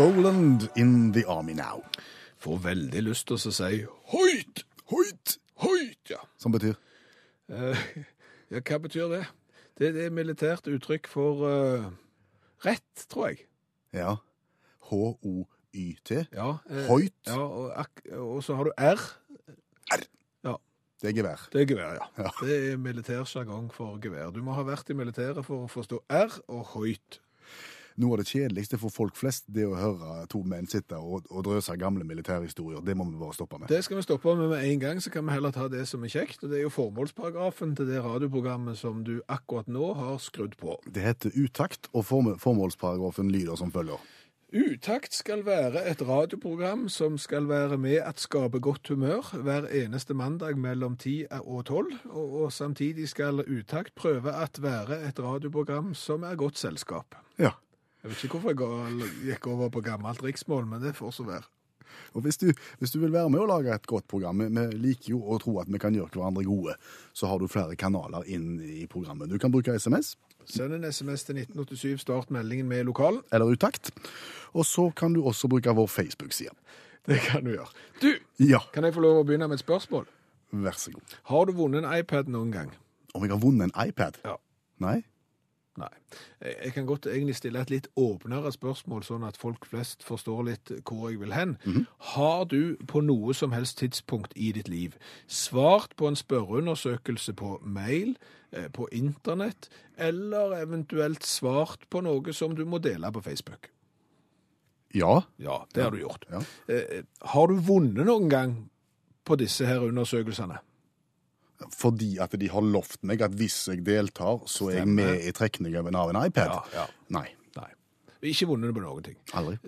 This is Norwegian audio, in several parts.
Roland in the army now. får veldig lyst til å si høyt, høyt, høyt, ja. Som betyr Eh, ja, hva betyr det? Det, det er militært uttrykk for uh, rett, tror jeg. ja. H-O-Y-T. Ja, eh, Høyt. Ja, og, ak- og så har du R. Det er gevær. Det er gevær, ja. Ja. Det er militærsjargong for gevær. Du må ha vært i militæret for å forstå R og høyt. Noe av det kjedeligste for folk flest det å høre to menn sitte og, og drøse gamle militærhistorier. Det må vi bare stoppe med. Det skal vi stoppe med med en gang, så kan vi heller ta det som er kjekt. Og det er jo formålsparagrafen til det radioprogrammet som du akkurat nå har skrudd på. Det heter utakt, og formålsparagrafen lyder som følger. Utakt skal være et radioprogram som skal være med at skape godt humør hver eneste mandag mellom 10 og 12, og, og samtidig skal Utakt prøve at være et radioprogram som er godt selskap. Ja. Jeg vet ikke hvorfor jeg gikk over på gammelt riksmål, men det får så være. Og hvis du, hvis du vil være med å lage et godt program, vi, vi liker jo å tro at vi kan gjøre hverandre gode, så har du flere kanaler inn i programmet. Du kan bruke SMS Send en SMS til 1987, start meldingen med lokalen. eller utakt, og så kan du også bruke vår Facebook-side. Det kan du gjøre. Du, Ja, kan jeg få lov å begynne med et spørsmål? vær så god. Har du vunnet en iPad noen gang? Om jeg har vunnet en iPad? Ja. Nei? Nei. Jeg kan godt egentlig stille et litt åpnere spørsmål, sånn at folk flest forstår litt hvor jeg vil hen. Har du på noe som helst tidspunkt i ditt liv svart på en spørreundersøkelse på mail, eh, på internett, eller eventuelt svart på noe som du må dele på Facebook? Ja. Ja, det har du gjort. Ja. Eh, Har du vunnet noen gang på disse her undersøkelsene? Fordi at de har lovt meg at hvis jeg deltar, så er jeg med i trekningen av en iPad. Ja, ja. Nei, Nei. Ikke vunnet på noen ting. aldri.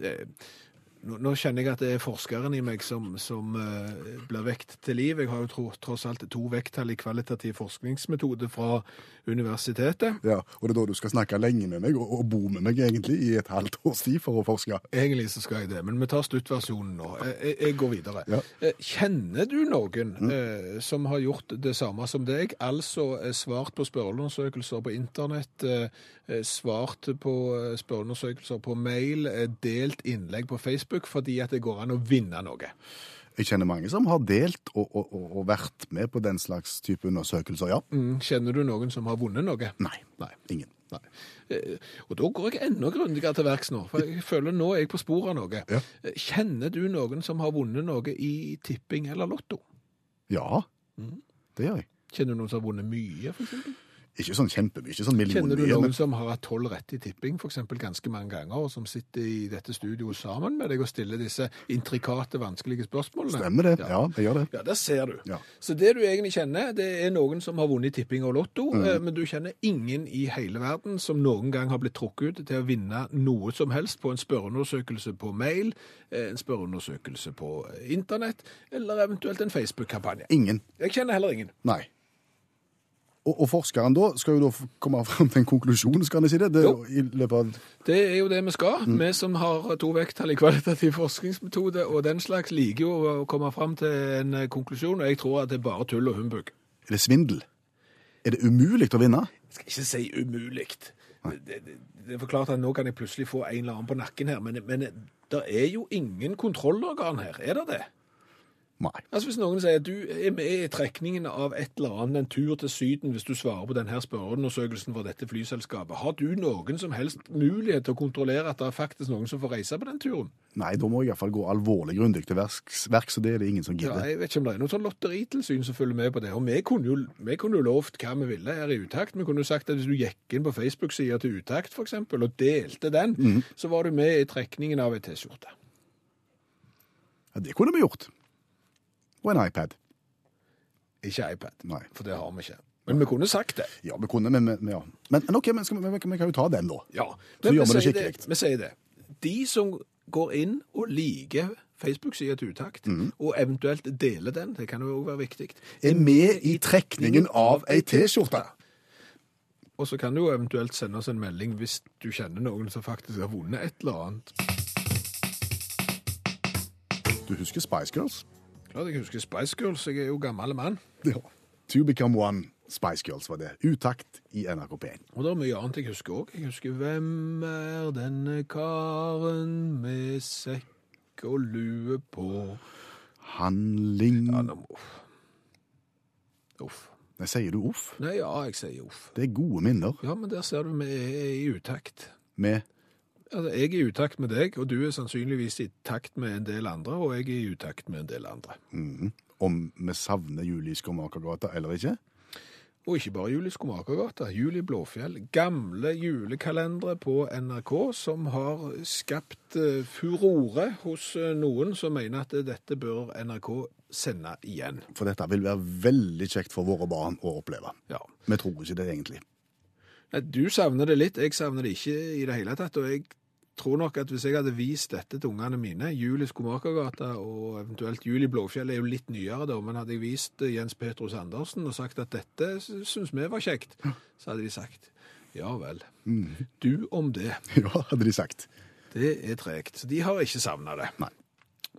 Nå, nå kjenner jeg at det er forskeren i meg som, som uh, blir vekt til liv. Jeg har jo tro, tross alt to vekttall i kvalitativ forskningsmetode fra universitetet. Ja, og det er da du skal snakke lenge med meg, og, og bo med meg egentlig i et halvt års tid for å forske. Egentlig så skal jeg det, men vi tar sluttversjonen nå. Jeg, jeg, går videre. Ja. Eh, Kjenner du noen eh, som har gjort det samme som deg, altså svart på spørreundersøkelser på internett, eh, svart på spørreundersøkelser på mail, delt innlegg på Facebook, fordi at det går an å vinne noe? Jeg kjenner mange som har delt og, og, og, og vært med på den slags type undersøkelser, ja. Mm, Kjenner du noen som har vunnet noe? Nei, Nei. ingen. Nei. Eh, Og da går jeg enda grundigere til verks nå, for jeg føler nå er jeg på sporet av noe. Ja. Eh, Kjenner du noen som har vunnet noe i tipping eller lotto? Ja, Mm. det gjør jeg. Kjenner du noen som har vunnet mye, for eksempel? Ikke sånn kjempemye, ikke sånn Kjenner du noen men som har hatt tolv rett i tipping, for eksempel ganske mange ganger, og som sitter i dette studioet sammen med deg og stiller disse intrikate, vanskelige spørsmålene? stemmer det. Ja, jeg gjør det. Ja, der ser du. Ja. Så det du egentlig kjenner, det er noen som har vunnet tipping og lotto, Mm. eh, men du kjenner ingen i hele verden som noen gang har blitt trukket ut til å vinne noe som helst på en spørreundersøkelse på mail, eh, en spørreundersøkelse på eh, internett, eller eventuelt en Facebook-kampanje. Ingen. Jeg kjenner heller ingen. Nei. Og, og forskeren da skal jo da komme frem til en konklusjon, skal han si det? det av Det er jo det vi skal. Vi som har to vekttall i kvalitativ forskningsmetode og den slags, liker jo å komme fram til en eh, konklusjon, og jeg tror at det er bare tull og humbug. Er det svindel? Er det umulig å vinne? Jeg skal ikke si umulig. Det, det, det er forklart at nå kan jeg plutselig få en eller annen på nakken her, men, men det er jo ingen kontrollorgan her, er det det? Nei. Altså Hvis noen sier at du er med i trekningen av et eller annet, en tur til Syden, hvis du svarer på denne spørreundersøkelsen for dette flyselskapet, har du noen som helst mulighet til å kontrollere at det er faktisk noen som får reise på den turen? Nei, da må jeg iallfall gå alvorlig grundig til verks, verks, og det er det ingen som Ja, gidder. jeg vet ikke om det er noe sånn lotteritilsyn som følger med på det. Og vi kunne jo, vi kunne jo lovt hva vi ville her i Utakt. Vi kunne jo sagt at hvis du gikk inn på Facebook-sida til Utakt eksempel, og delte den, så var du med i trekningen av ei T-skjorte. Ja, det kunne vi gjort. Og en iPad. Ikke iPad, Nei. for det har vi ikke. Men vi kunne sagt det. Ja, vi kunne, men, men, ja. men, men ok, men skal, vi, vi, vi kan jo ta den, da. Ja. Så gjør vi det skikkelig. Vi sier det. De som går inn og liker Facebook-sida til Utakt, mm. og eventuelt deler den, det kan jo også være viktig, Er med i trekningen av ei T-skjorte. og så kan du jo eventuelt sende oss en melding hvis du kjenner noen som faktisk har vunnet et eller annet. Du husker Spice Girls? Klart jeg husker Spice Girls, jeg er jo gammel mann. Ja. To Become One. Spice Girls var det. Utakt i NRK P1. Og det er mye annet jeg husker òg. Jeg husker Hvem er denne karen med sekk og lue på Handling Ja, nå må Uff. Nei, Sier du uff? Nei, ja, jeg sier uff. Det er gode minner Ja, men der ser du vi er i utakt. med Altså, jeg er i utakt med deg, og du er sannsynligvis i takt med en del andre, og jeg er i utakt med en del andre. mhm, om vi savner Julie Skomakergata eller ikke. Og ikke bare Julie Skomakergata, Julie Blåfjell. Gamle julekalendere på NRK som har skapt eh, furore hos eh, noen som mener at dette bør NRK sende igjen. For dette vil være veldig kjekt for våre barn å oppleve. Ja. Vi tror ikke det egentlig. Du savner det litt, jeg savner det ikke i det hele tatt. Og jeg tror nok at hvis jeg hadde vist dette til ungene mine, Jul i Skomakergata og eventuelt Jul i Blåfjell er jo litt nyere da, men hadde jeg vist eh, Jens Petrus Andersen og sagt at dette syns vi var kjekt, så hadde de sagt ja vel. Du om det. Ja, hadde de sagt. Det er tregt. Så de har ikke savna det. Nei.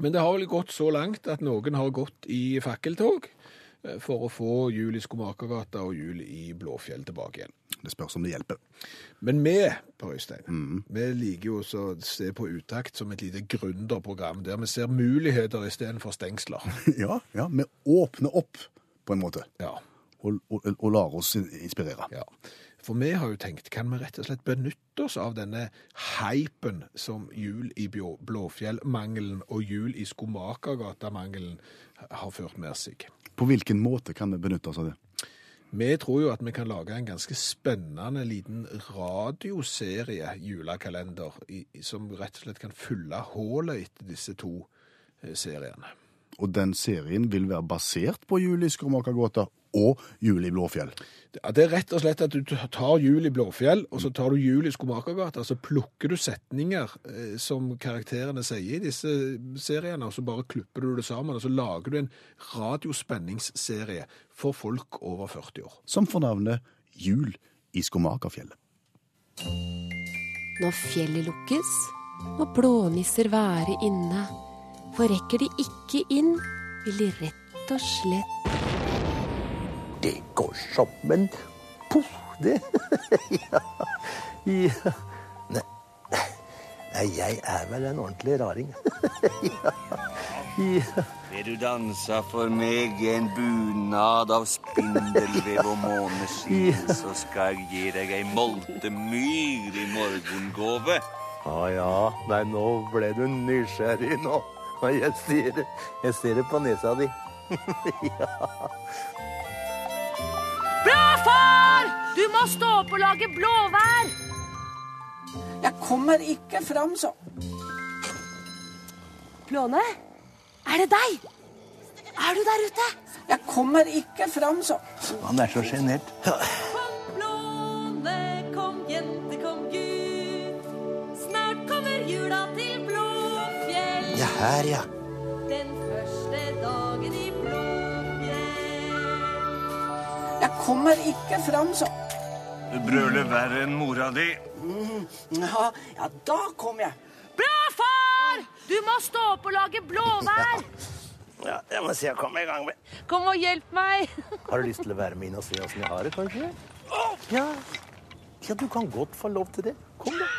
Men det har vel gått så langt at noen har gått i fakkeltog eh, for å få Jul i Skomakergata og Jul i Blåfjell tilbake igjen. Det spørs om det hjelper. Men vi, Per Øystein, vi liker jo å se på Utakt som et lite gründerprogram, der vi ser muligheter istedenfor stengsler. Ja, ja, vi åpner opp på en måte, Ja, og, og, og lar oss inspirere. ja. For vi har jo tenkt, kan vi rett og slett benytte oss av denne hypen som jul i Blåfjell-mangelen og jul i Skomakergata-mangelen har ført med seg. På hvilken måte kan vi benytte oss av det? Vi tror jo at vi kan lage en ganske spennende liten radioserie julekalender i, som rett og slett kan fylle hullet etter disse to eh, seriene. Og den serien vil være basert på Juli i og Jul i Blåfjell. Ja, det er rett og slett at du tar jul i Blåfjell, og så tar du jul i Skomakergata, så plukker du setninger eh, som karakterene sier i disse seriene, og så bare klipper du det sammen, og så lager du en radiospenningsserie for folk over 40 år. Som får navnet Jul i Skomakerfjellet. Når fjellet lukkes, må blånisser være inne. For rekker de ikke inn, vil de rett og slett Det går som en poff, det. ja. ja. Nei. Jeg er vel en ordentlig raring. ja. ja. Vil du danse for meg i en bunad av spindelvev og måneskinn, så skal jeg gi deg ei moltemyr i morgengave. Å ja. Nei, nå ble du nysgjerrig nå. Og jeg ser det, jeg ser det på nesa di. Bra, far! Du må stå opp og lage blåvær! Jeg kommer ikke fram, så. Blåne, er det deg? Er du der ute? Jeg kommer ikke fram, så. Han er så sjenert. Blåne, kom jente, kom gutt. Snart kommer jula til Blåfjell. Ja, her, ja. Den første dagen i Blåfjell. Jeg kommer ikke fram, så. Du brøler verre enn mora di. Ja, ja da kom jeg. Bra, far! Du må stå opp og lage blåvær. ja. Jeg må si jeg kommer i gang med. Kom og hjelp meg. Har du lyst til å være med inn og se åssen jeg har det, kanskje? Ja. ja, du kan godt få lov til det. Kom, da.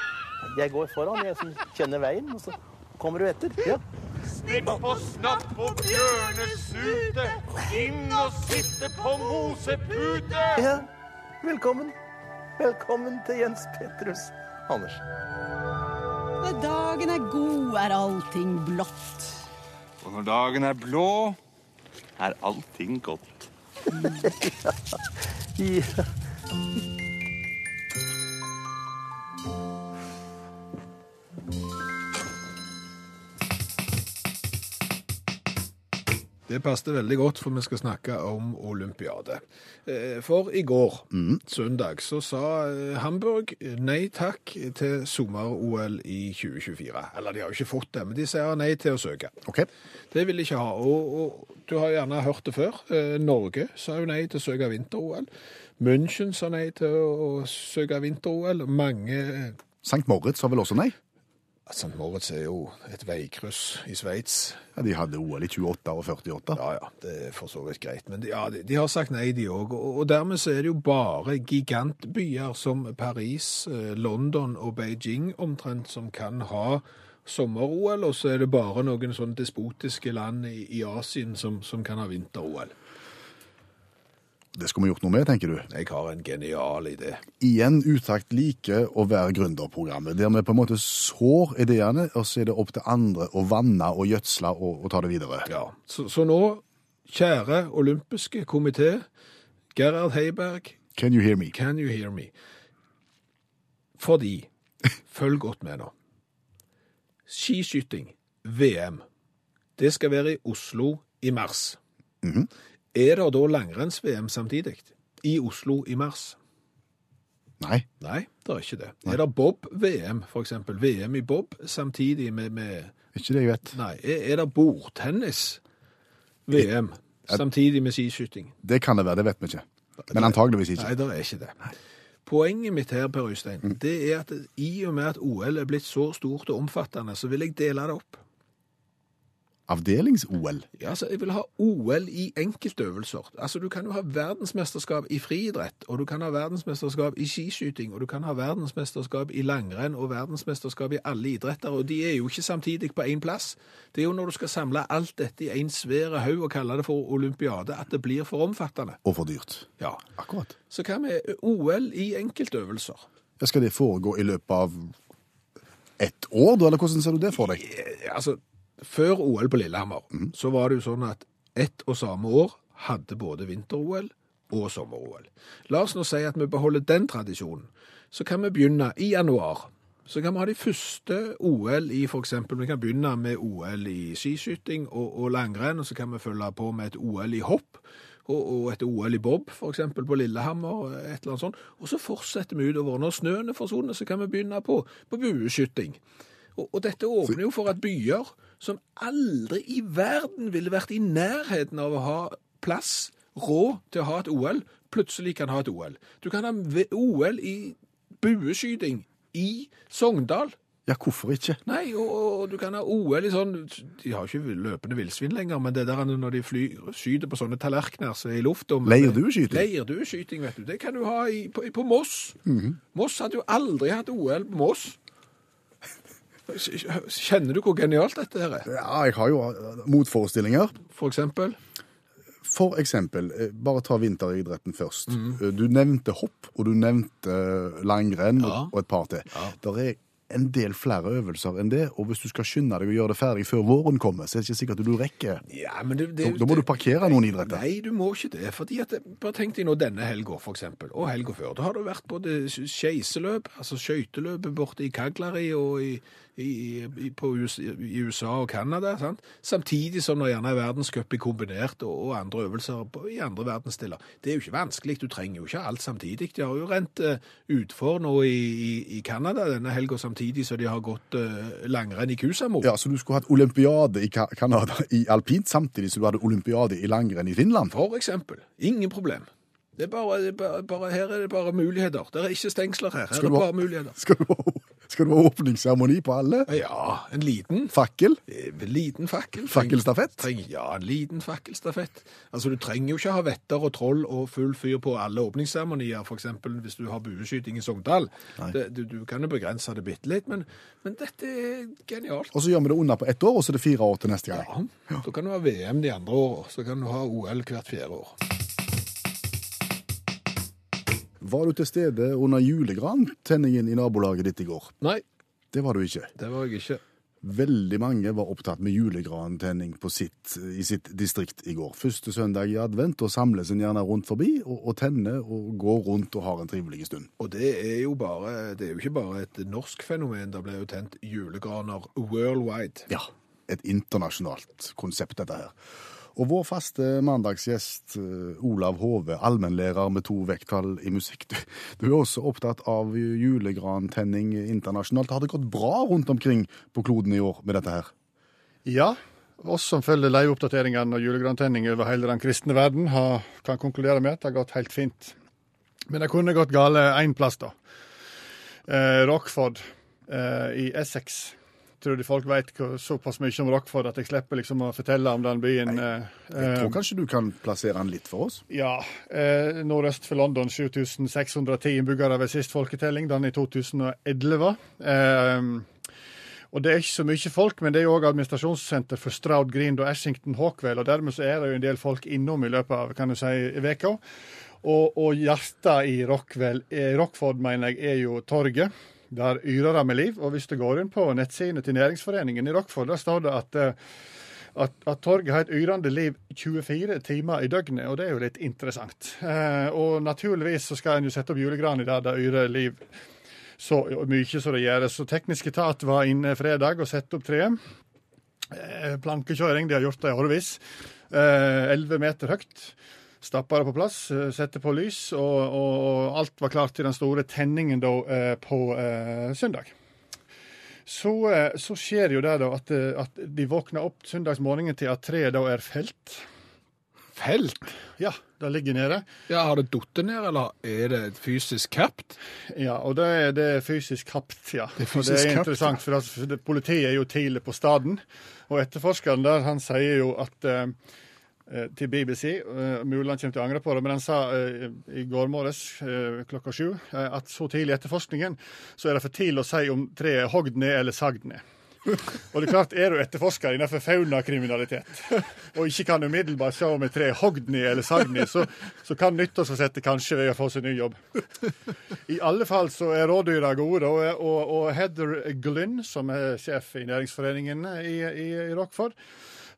Jeg går foran, jeg som kjenner veien, og så kommer du etter. Ja. Snipp og snapp og bjørnesute. Inn og sitte på mosepute. ja. Velkommen. Velkommen til Jens Petrus Anders. Når dagen er god, er allting blått. Og når dagen er blå, er allting godt. Ja. Det Det passet veldig godt, for vi skal snakke om olympiade. Eh, For i går, søndag, så sa eh, Hamburg nei takk til sommer-OL i 2024. Eller de har jo ikke fått det, men de sier nei til å søke. Okay. Det vil de ikke ha. Og, og du har gjerne hørt det før. Eh, Norge sa jo nei til å søke vinter-OL. München sa nei til å søke vinter-OL. Mange St. Moritz sa vel også nei? St. Moritz er jo et veikryss i Sveits. Ja, De hadde OL i 28 og 48. Ja, ja, det er for så vidt greit. Men de, ja, de, de har sagt nei, de òg. Og, og dermed så er det jo bare gigantbyer som Paris, eh, London og Beijing omtrent som kan ha sommer-OL, og så er det bare noen sånne despotiske land i, i Asien som, som kan ha vinter-OL. Det skulle vi gjort noe med, tenker du? Jeg har en genial idé. Igjen utakt like å være gründerprogrammet, der vi på en måte sår ideene, og så er det opp til andre å vanne og gjødsle og, og ta det videre. Ja, så, så nå, kjære olympiske komité, Gerhard Heiberg, Can you hear me? Can you hear me? Fordi, følg godt med nå. Skiskyting, VM, det skal være i Oslo i mars. Mhm. Er det da langrenns-VM samtidig? I Oslo i mars? Nei. Nei, det er ikke det. Er det Bob-VM, eksempel? VM i Bob samtidig med, med Ikke det jeg vet. Nei. Er, er det bordtennis-VM samtidig med skiskyting? Det kan det være, det vet vi ikke. Men antageligvis ikke. Nei, det er ikke det. Poenget mitt her, Per Øystein, det er at i og med at OL er blitt så stort og omfattende, så vil jeg dele det opp. Avdelings-OL. Ja, altså, Jeg vil ha OL i enkeltøvelser. Altså, Du kan jo ha verdensmesterskap i friidrett, og du kan ha verdensmesterskap i skiskyting, og du kan ha verdensmesterskap i langrenn og verdensmesterskap i alle idretter, og de er jo ikke samtidig på én plass. Det er jo når du skal samle alt dette i en svær haug og kalle det for olympiade, at det blir for omfattende. Og for dyrt. Ja. Akkurat. Så hva med OL i enkeltøvelser? Ja, skal det foregå i løpet av ett år, da, eller hvordan ser du det for deg? Ja, Altså, før OL på Lillehammer, så var det jo sånn at ett og samme år hadde både vinter-OL og sommer-OL. La oss nå si at vi beholder den tradisjonen. Så kan vi begynne i januar. Så kan vi ha de første OL i eksempel, vi kan begynne med OL i skiskyting og, og langrenn, og så kan vi følge på med et OL i hopp, og, et OL i bob, eksempel på Lillehammer, et eller annet sånt. Og så fortsetter vi utover. Når snøen er forsvunnet, så kan vi begynne på, på bueskyting. Og, og dette åpner jo for at byer som aldri i verden ville vært i nærheten av å ha plass, råd til å ha et OL, plutselig kan ha et OL. Du kan ha OL i bueskyting i Sogndal. Ja, hvorfor ikke? Nei, og, og du kan ha OL i sånn De har ikke løpende villsvin lenger, men det der når de fly, skyter på sånne tallerkener som er i lufta Leirdueskyting? Leirdueskyting, vet du. Det kan du ha i, på, på Moss. Moss hadde jo aldri hatt OL på Moss. Kjenner du hvor genialt dette her er? Ja, jeg har jo eh, motforestillinger. For eksempel? For eksempel, eh, bare ta vinteridretten først. Mm. Du nevnte hopp, og du nevnte langrenn Ja. og et par til. Der er en del flere øvelser enn det, og hvis du skal skynde deg og gjøre det ferdig før våren kommer, så er det ikke sikkert at du rekker. Ja, men det, Da, da må du parkere noen idretter. Nei, du må ikke det. fordi at, Bare tenk deg nå denne helga, for eksempel, og helga før. Da har det vært både skeiseløp, altså skøyteløpet borte i Kaglari og i, i, i, på US, i USA og Canada, sant? samtidig som det gjerne er verdenscup i kombinert og, og andre øvelser på, i andre verdensdeler. Det er jo ikke vanskelig, du trenger jo ikke alt samtidig. De har jo rent uh, utfor nå i, i, i Canada denne helga samtidig som de har gått uh, langrenn i Kusamo. Ja, Så du skulle hatt olympiade i Canada i alpint, samtidig som du hadde olympiade i langrenn i Finland? For eksempel. Ingen problem. Det er bare, det er bare, bare, her er det bare muligheter. Det er ikke stengsler her. Her er det bare muligheter. Skal du skal du ha åpningsseremoni på alle? Ja, en liten, Fakkel? eh, liten fakkel. Fakkelstafett? Treng, ja, en liten fakkelstafett. Altså, du trenger jo ikke ha vetter og troll og full fyr på alle åpningsseremonier, eksempel hvis du har bueskyting i Sogndal. Det, du, du kan jo begrense det bitte litt, men, men dette er genialt. Og så gjør vi det unna på ett år, og så er det fire år til neste gang. Ja, da kan du ha VM de andre årene, så kan du ha OL hvert fjerde år. Var du til stede under julegrantenningen i nabolaget ditt i går? Nei, Det var du ikke. det var jeg ikke. Veldig mange var opptatt med julegrantenning på i sitt distrikt i går. Første søndag i advent, og samles en gjerne rundt forbi og, og tenner og går rundt og har en trivelig stund. Og det er jo bare, det er jo ikke bare et norsk fenomen, det ble jo tent julegraner worldwide. Ja, et internasjonalt konsept dette her. Og vår faste mandagsgjest eh, Olav Hove, allmennlærer med to vekttall i musikk. Du, du er også opptatt av julegrantenning internasjonalt. Har det gått bra rundt omkring på kloden i år med dette her? Ja, oss som følger liveoppdateringene og julegrantenning over hele den kristne verden, har, kan konkludere med at det har gått helt fint. Men det kunne gått gale én plass, da. Eh, Rockford eh, i Essex. Tror de folk vet såpass mye om Rockford at jeg slipper liksom å fortelle om den byen. Nei, Jeg eh, tror kanskje du kan plassere den litt for oss? ja. Eh, nordøst for London 7610 innbyggere ved sist folketelling, den i 2011. Eh, og Det er ikke så mye folk, men det er jo òg administrasjonssenter for Stroud Green og Ashington Hawkwell. og Dermed så er det jo en del folk innom i løpet av kan du si, veka. Og, og hjertet i Rockwell, eh, Rockford mener jeg, er jo torget. Der yrer det med liv. Og hvis du går inn på nettsidene til næringsforeningen i Rockford, der står det at eh, at, at torget har et yrende liv 24 timer i døgnet, og det er jo litt interessant. Eh, og naturligvis så skal en jo sette opp julegran i der det yrer liv så mye som det gjør. Så teknisk etat var inne fredag og sette opp treet. Eh, plankekjøring, de har gjort det i årevis. 11 meter høyt. Stappa det på plass, eh, sette på lys, og, og, og alt var klart til den store tenningen da eh, på eh, søndag. Så, eh, så skjer jo det da at, at de våkner opp søndagsmorgenen til at treet da er felt. Felt? Ja, det ligger nede. Ja, Har det falt ned, eller er det fysisk kapt? Ja, og det er, det er fysisk kapt, ja. Det er Og det er interessant, for, det, for det, politiet er jo tidlig på staden. Og etterforskeren der, han sier jo at eh, til BBC, eh, mulig han kommer til å angre på det, men han sa eh, i går morges eh, klokka sju eh, at så tidlig i etterforskningen så er det for tidlig å si om treet er hogd ned eller sagd ned. Og det er klart, er du etterforsker innenfor faunakriminalitet, og ikke kan umiddelbart se om et tre er hogd ned eller sagd ned, så, så kan nyttårsforsettet kanskje være å få seg ny jobb. I alle fall så er rådyra gode, og, og, og Heather Glynn, som er sjef i næringsforeningen i, i, i Rockford,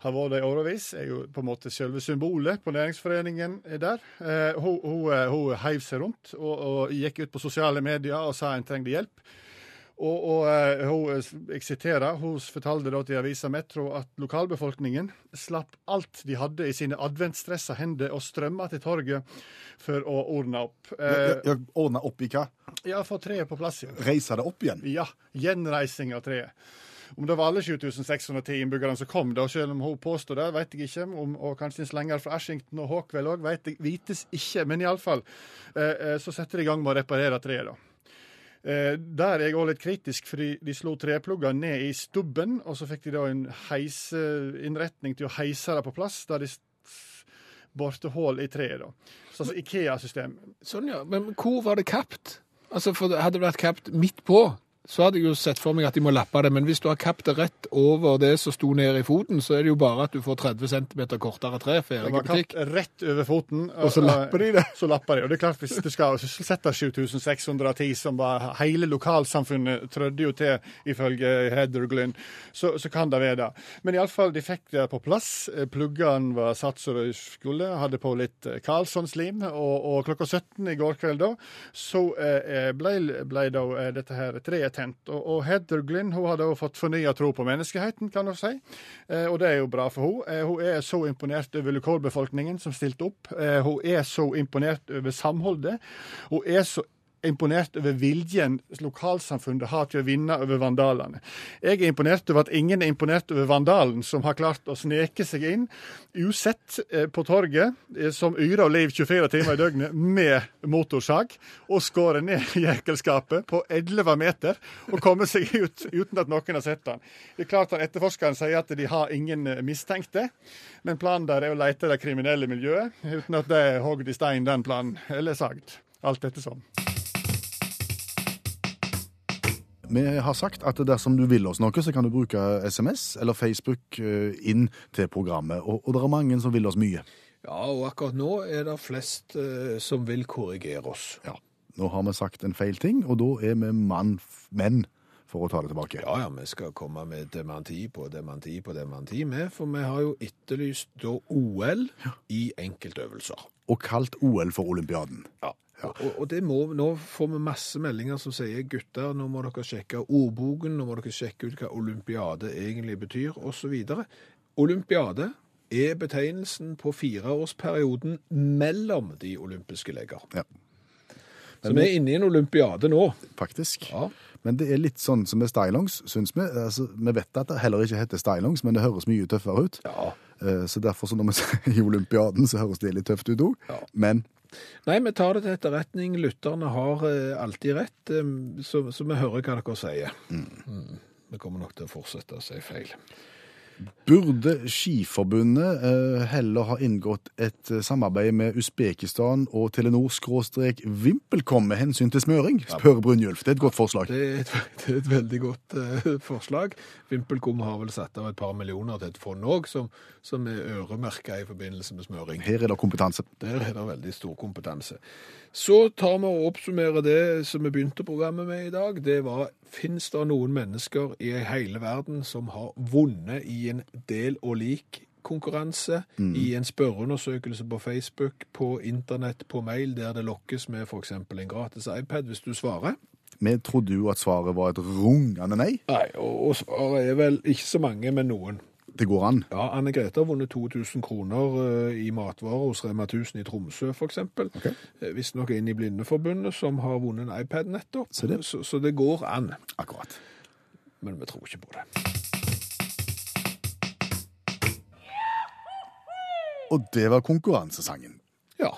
har vært det i årevis, er jo på en måte selve symbolet på næringsforeningen der. Eh, hun, hun, eh, hun heiv seg rundt og, og gikk ut på sosiale medier og sa en trengte hjelp. Og, og eh, hun, jeg siterer, hun fortalte da til avisa Metro at lokalbefolkningen slapp alt de hadde i sine adventsstressa hender og strømma til torget for å ordne opp. Ja, Ja, ordne opp i hva? ja, få treet på plass igjen. Reise det opp igjen? Ja, gjenreising av treet. Om det var alle 7610 innbyggerne som kom, da, selv om hun påstår det, vet jeg ikke. Om, og kanskje en slenger fra Ashington og Hawkwell òg, vites ikke. Men iallfall eh, eh, så setter de i gang med å reparere treet, da. Eh, der er jeg òg litt kritisk, fordi de slo treplugger ned i stubben, og så fikk de da en heiseinnretning til å heise det på plass, der de borte hull i treet, da. Så altså Ikea-system. Sånn, ja. Men hvor var det kapt? Altså, for Hadde det vært kapt midt på, så hadde jeg jo sett for meg at de må lappe det. Men hvis du har kappet det rett over det som sto ned i foten, så er det jo bare at du får 30 cm kortere tre. Det var kapt rett over foten. Og så lapper de det. Så lapper de. Og det er klart, hvis du skal sysselsette 7610, som var hele lokalsamfunnet trødde jo til, ifølge Heather Glynn, så, så kan det være det. Men iallfall, de fikk det på plass. Eh, Pluggene var satt som de skulle. Hadde på litt eh, Karlsson-slim. Og, og klokka 17 i går kveld da, så eh, ble, ble da eh, dette her treet tent. Og, og Heather Glynn hun hadde også fått fornya tro på menneskeheten, kan du si. Eh, og det er jo bra for henne. Eh, hun er så imponert over lokalbefolkningen som stilte opp. Eh, hun er så imponert over samholdet. Hun er så imponert over viljen lokalsamfunnet har til å vinne over vandalene. Jeg er imponert over at ingen er imponert over vandalen som har klart å sneke seg inn usett eh, på torget, eh, som yrer og liv 24 timer i døgnet, med motorsag, og skåre ned jekelskapet på 11 meter og komme seg ut uten at noen har sett den. Det er klart at Etterforskeren sier at de har ingen eh, mistenkte, men planen der er å lete det kriminelle miljøet, uten at det er hogd i stein, den planen, eller sagd. Alt dette sånn. Vi har sagt at dersom du vil oss noe, så kan du bruke SMS eller Facebook eh, inn til programmet. Og, og det er mange som vil oss mye. Ja, og akkurat nå er det flest eh, som vil korrigere oss. Ja. Nå har vi sagt en feil ting, og da er vi mann, menn for å ta det tilbake. Ja, ja, vi skal komme med dementi på dementi på dementi med, for vi har jo etterlyst da OL i enkeltøvelser. Og kalt OL for olympiaden. Ja. Og, og det må, nå får vi masse meldinger som sier gutter, nå må dere sjekke ordboken, nå må dere sjekke ut hva olympiade egentlig betyr, osv. Olympiade er betegnelsen på fireårsperioden mellom de olympiske leker. Ja. Så vi er inne i en olympiade nå. Faktisk. Ja. Men det er litt sånn som med stylongs, syns vi. Altså, vi vet at det heller ikke heter stylongs, men det høres mye tøffere ut. Ja. Eh, Så derfor, så når vi sier olympiaden, så høres det litt tøft ut òg. Ja. Men Nei, vi tar det til etterretning. Lytterne har eh, alltid rett, eh, så, så vi hører hva dere sier. Mm. Vi kommer nok til å fortsette å si feil. Burde Skiforbundet eh, heller ha inngått et eh, samarbeid med Usbekistan og Telenor-Vimpelkom med hensyn til smøring? Spør Brynjulf. Det er et godt forslag. Det er et, det er et veldig godt eh, forslag. VimpelCom har vel satt av et par millioner til et fond òg, som, som er øremerka i forbindelse med smøring. Her er det kompetanse. Der er det veldig stor kompetanse. Så tar vi og oppsummerer det som vi begynte programmet med i dag. Det var Fins det noen mennesker i hele verden som har vunnet i en del og lik konkurranse, i en spørreundersøkelse på Facebook, på internett, på mail, der det lokkes med f.eks. en gratis iPad hvis du svarer? Vi trodde jo at svaret var et rungende nei. Nei, og, svaret er vel ikke så mange, men noen. Det går an. Ja, Anne Grete har vunnet 2000 kroner eh, i matvarer hos Rema 1000 i Tromsø, f.eks. Ok. Eh, Visstnok inn i Blindeforbundet som har vunnet en iPad nettopp. Så det. Så, så det går an. Akkurat. Men vi tror ikke på det. Og det var konkurransesangen. Ja.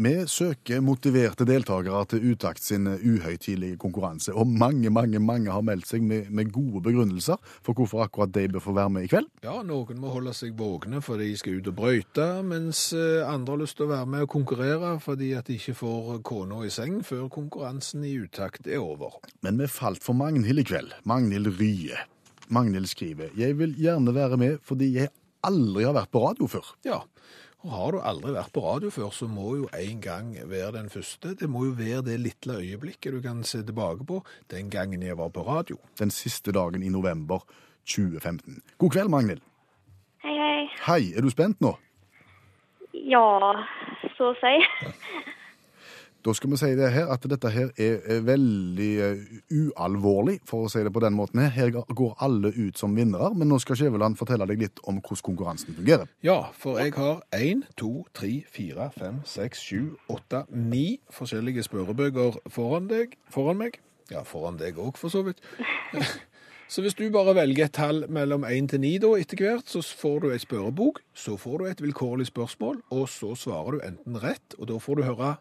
Vi søker motiverte deltakere til Utakt sin uhøytidelige konkurranse, og mange, mange mange har meldt seg med, med gode begrunnelser for hvorfor akkurat de bør få være med i kveld. ja, noen må holde seg våkne fordi de skal ut og brøyte, mens eh, andre har lyst til å være med og konkurrere fordi at de ikke får kona i seng før konkurransen i utakt er over. Men vi falt for Magnhild i kveld. Magnhild Rye. Magnhild skriver Jeg vil gjerne være med fordi jeg aldri har vært på radio før. Ja, og har du aldri vært på radio før, så må jo en gang være den første. Det må jo være det lille øyeblikket du kan se tilbake på den gangen jeg var på radio. Den siste dagen i november 2015. God kveld, Magnhild. Hei, hei. Hei, er du spent nå? Ja, så å si. Da skal vi si det her at dette her er veldig eh, ualvorlig, for å si det på den måten. her. Her går alle ut som vinnere, men nå skal Skjæveland fortelle deg litt om hvordan konkurransen fungerer. Ja, for jeg har 1, 2, 3, 4, 5, 6, 7, 8, 9 forskjellige spørrebøker foran, deg, foran meg. Ja, foran deg òg, for så vidt. Så hvis du bare velger et tall mellom 1 til 9 da, etter hvert, så får du ei spørrebok, så får du et vilkårlig spørsmål, og så svarer du enten rett, og da får du høre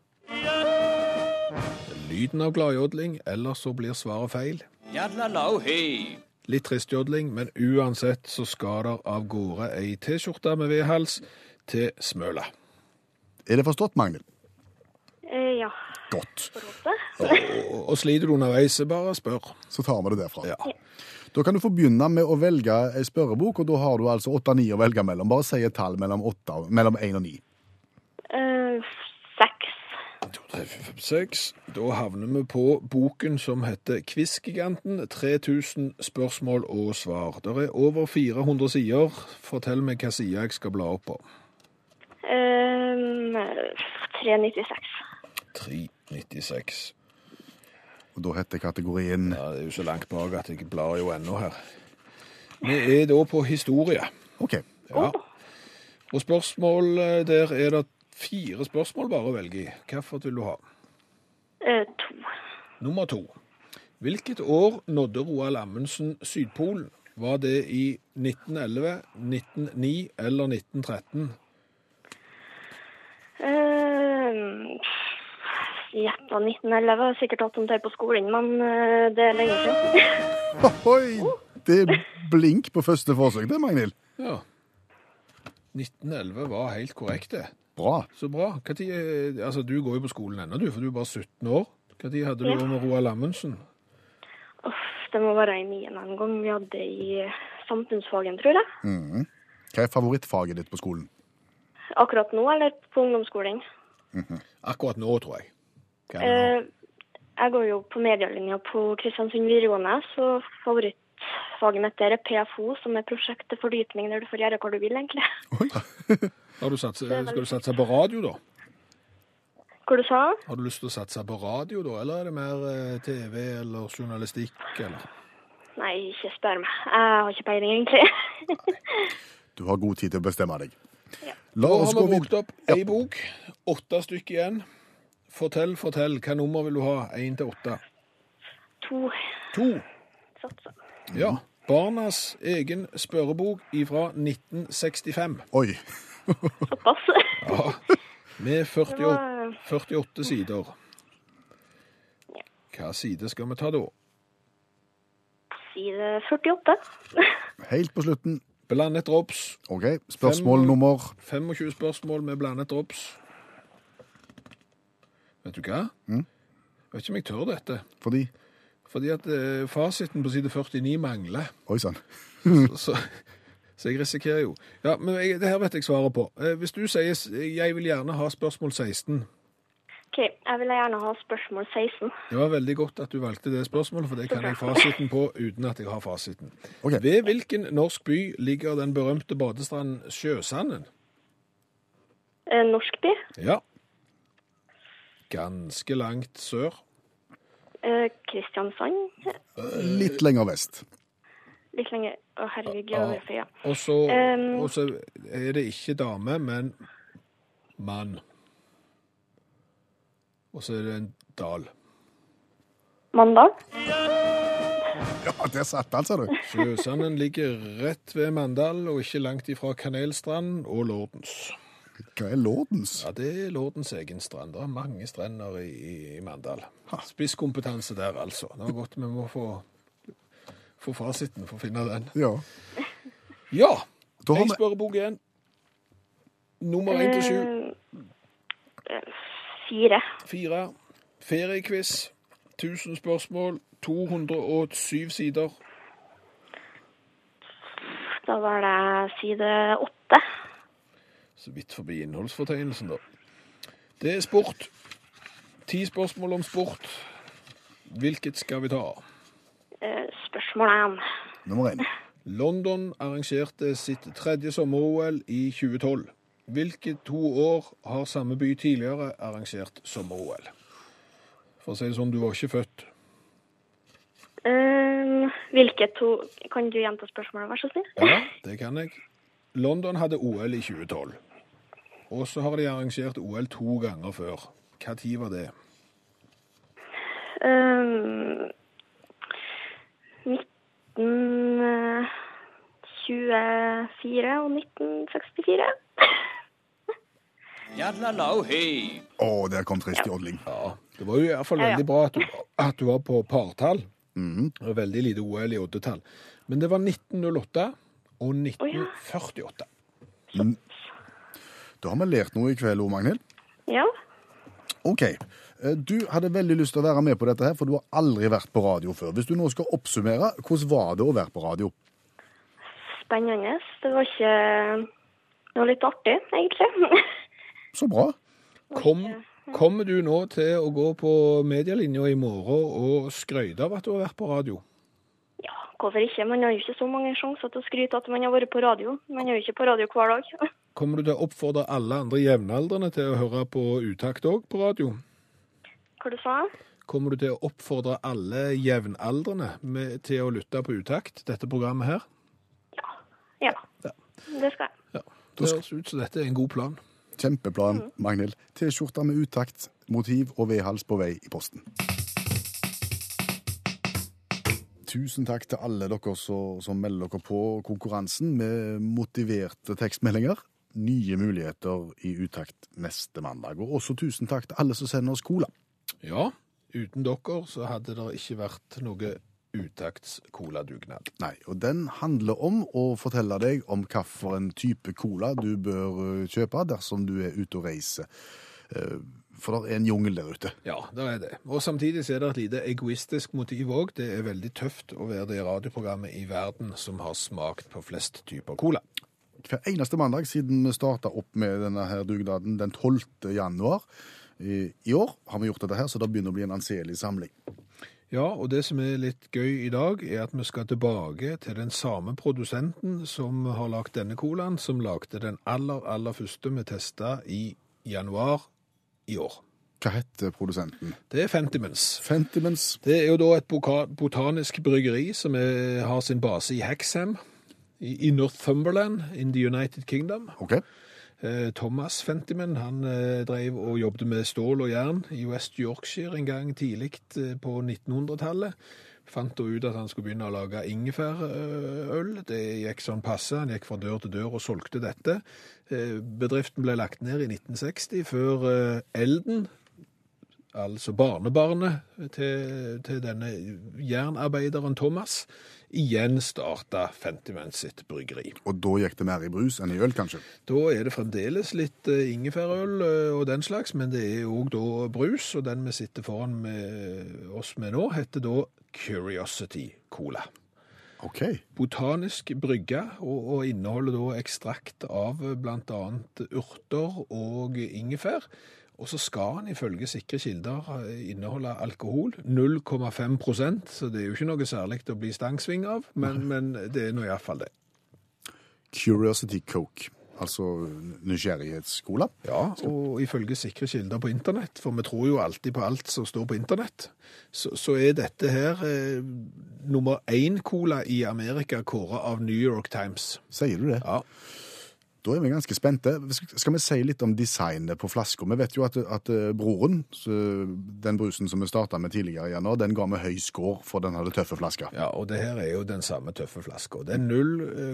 lyden av gladjodling, eller så blir svaret feil. Litt trist jodling, men uansett så skal der av gårde ei T-skjorte med V-hals til Smøla. Er det forstått, Magnhild? Eh, ja. Godt. Og, og sliter du underveis, så bare spør. Så tar vi det derfra. Ja. Da kan du få begynne med å velge ei spørrebok, og da har du altså 8 og 9 å velge mellom. Bare si et tall mellom, 8, mellom 1 og 9. Eh, seks. 2, 3, 4, 5, 6. Da havner vi på boken som heter Quizgiganten. 3000 spørsmål og svar. Det er over 400 sider. Fortell meg hva side jeg skal bla opp på. Um, 396. 396. Og da heter kategorien Ja, det er jo så langt bak at jeg blar jo ennå her. Vi er da på historie. OK. Ja. Og spørsmål der er det fire spørsmål bare å velge i. Hvilket vil du ha? Eh, to. Nummer to. Hvilket år nådde Roald Amundsen Sydpolen? Var det i 1911, 1909 eller 1913? Eh, Gjetta 1911. Har Sikkert hatt om det på skolen, men eh, det er lenge siden. Oi! Det er blink på første forsøk, det, Magnhild. Ja. 1911 var helt korrekt, det. Bra. Så bra. Hva tid, eh, altså, du går jo på skolen ennå, du, for du er bare 17 år. Tid hadde du Ja. med Roald Amundsen? Uff, det må være i niende en gang vi hadde i samfunnsfagen, tror jeg. Mm. Hva er favorittfaget ditt på skolen? Akkurat nå, eller på ungdomsskolen. Akkurat nå, tror jeg. Hva er det nå? Eh, jeg går jo på medielinja på Kristiansund videregående, så favorittfaget mitt der er PFO, som er prosjekt til fordypning der du får gjøre hva du vil, egentlig. Har du satse, skal du satse på radio, da? Hva du sa? Har du lyst til å satse på radio, da? Eller er det mer eh, TV eller journalistikk, eller? Nei, ikke spør meg. Jeg har ikke peiling, egentlig. Du har god tid til å bestemme deg. La oss gå vi brukt videre. opp ei bok. Åtte stykker igjen. Fortell, fortell. Hva nummer vil du ha? Én til åtte? To To. satser. Ja. Barnas egen spørrebok ifra 1965. Oi. Såpass. Ja. Med 40, 48 sider. Hva side skal vi ta da? Side 48. Helt på slutten. Blandet drops. OK. Spørsmål Fem- nummer 25 spørsmål med blandet drops. Vet du hva? Mm. Jeg vet ikke om jeg tør dette. Fordi Fordi at eh, fasiten på side 49 mangler. Oi sann. så, så, så jeg risikerer jo. Ja, men jeg, det her vet jeg svaret på. Eh, hvis du sier 'jeg vil gjerne ha spørsmål 16', OK, jeg vil gjerne ha spørsmål 16. det var veldig godt at du valgte det spørsmålet, for det kan jeg fasiten på uten at jeg har fasiten. Okay. Ved hvilken norsk by ligger den berømte badestranden Sjøsanden? Eh, norsk by. Ja. Ganske langt sør. Eh, Kristiansand. Litt lenger vest. Litt lenger Å, herregud, Ja. geografi, ja. Og så, Um, og så er det ikke dame, men mann. Og så er det en dal. Mandal. Ja, der satt den, sa du. Sjøsanden ligger rett ved Mandal, og ikke langt ifra Kanelstrand og Lordens. Hva er Lordens? Ja, det er Lordens egen strand. Det er mange strender i, i, i Mandal. Spisskompetanse der, altså. Det var godt vi må få, få fasiten for å finne den. Ja. Ja! Da har Jeg spør bok igjen. Nummer én til sju. Eh, fire. Fire. Feriequiz. 1000 spørsmål. 207 sider. Da var det side åtte. Så vidt forbi innholdsfortegnelsen, da. Det er sport. Ti spørsmål om sport. Hvilket skal vi ta? Eh, spørsmål én. Nummer én. London arrangerte sitt tredje sommer-OL i 2012. Hvilke to år har samme by tidligere arrangert sommer-OL? For å si det sånn, du var ikke født. Um, hvilke to Kan du gjenta spørsmålet, vær så snill? Ja, det kan jeg. London hadde OL i 2012. Og så har de arrangert OL to ganger før. Hva tid var det? Um, 1924 og 1964. Å, oh, der kom trist Odling. Ja, det var jo i hvert fall Ja, ja. veldig bra at du, at du var på partall. Mm. Og veldig lite OL i oddetall. Men det var 1908 og Å, ja. 1948. Da har vi lært noe i kveld, O. Magnhild. Ja. OK. Eh, Du hadde veldig lyst til å være med på dette, her, for du har aldri vært på radio før. Hvis du nå skal oppsummere, hvordan var det å være på radio? Spennende. Det var ikke Det var litt artig, egentlig. Så bra. Kom, kommer du nå til å gå på medielinja i morgen og skryte av at du har vært på radio? Hvorfor ikke? Man har jo ikke så mange sjanser til å skryte at man har vært på radio. Man er jo ikke på radio hver dag. Kommer du til å oppfordre alle andre jevnaldrende til å høre på utakt òg på radio? Hva du sa Kommer du til å oppfordre alle jevnaldrende med, til å lytte på utakt, dette programmet her? Ja. Det skal jeg. Ja. Det høres ut som dette er en god plan. Kjempeplan, Magnhild. T-skjorte med uttakt, motiv og vedhals på vei i posten. Tusen takk til alle dere som, som melder dere på konkurransen med motiverte tekstmeldinger. Nye muligheter i utakt neste mandag. Og også tusen takk til alle som sender oss cola. Ja, uten dere så hadde det ikke vært noe utakts-coladugnad. Nei, og den handler om å fortelle deg om hvilken type cola du bør eh, kjøpe dersom du er ute og reiser. Eh, For det er en jungel der ute. Ja, det er det. Og samtidig så er det et lite egoistisk motiv òg. Det er veldig tøft å være det radioprogrammet i verden som har smakt på flest typer cola. Hver eneste mandag siden vi starta opp med denne her dugnaden den 12. januar i, i år, har vi gjort dette her, så det begynner å bli en anselig samling. Ja, og det som er litt gøy i dag, er at vi skal tilbake til den samme produsenten som har lagd denne colaen, som lagde den aller, aller første vi testa i januar i år. Hva heter produsenten? Det er Fentimans. Fentimans. Det er jo da et botanisk bryggeri som er, har sin base i Hexham i, Northumberland in the United Kingdom. Ok. Eh, Thomas Fentiman han eh, drev og jobbet med stål og jern i West Yorkshire en gang tidlig eh, på 1900-tallet. Fant da ut at han skulle begynne å lage ingefærøl. Det gikk sånn passe. Han gikk fra dør til dør og solgte dette. Bedriften ble lagt ned i 1960 før Elden, altså barnebarnet til, til denne jernarbeideren Thomas, igjen starta Fentiman sitt bryggeri. Og da gikk det mer i brus enn i øl, kanskje? Da er det fremdeles litt eh, ingefærøl eh, og den slags, men det er òg da brus, og den vi sitter foran med oss med nå, heter da Curiosity Cola. OK. Botanisk brygge, og, og inneholder da ekstrakt av annet urter og ingefær. Og så skal den ifølge sikre kilder eh, inneholde alkohol. 0,5% så det er jo ikke noe særlig å bli stangsving av, men, men det er nå iallfall det. Curiosity Coke. Altså nysgjerrighetscola. Ja, og ifølge sikre kilder på internett, for vi tror jo alltid på alt som står på internett, så, så er dette her eh, nummer én-cola i Amerika kåra av New York Times. Sier du det? Ja. Da er vi ganske spente. Skal vi si litt om designet på flaska? Vi vet jo at, at eh, broren, den brusen som vi starta med tidligere i januar, den ga vi høy score, for den hadde tøffe flasker. Ja, og det her er jo den samme tøffe flaska. Det er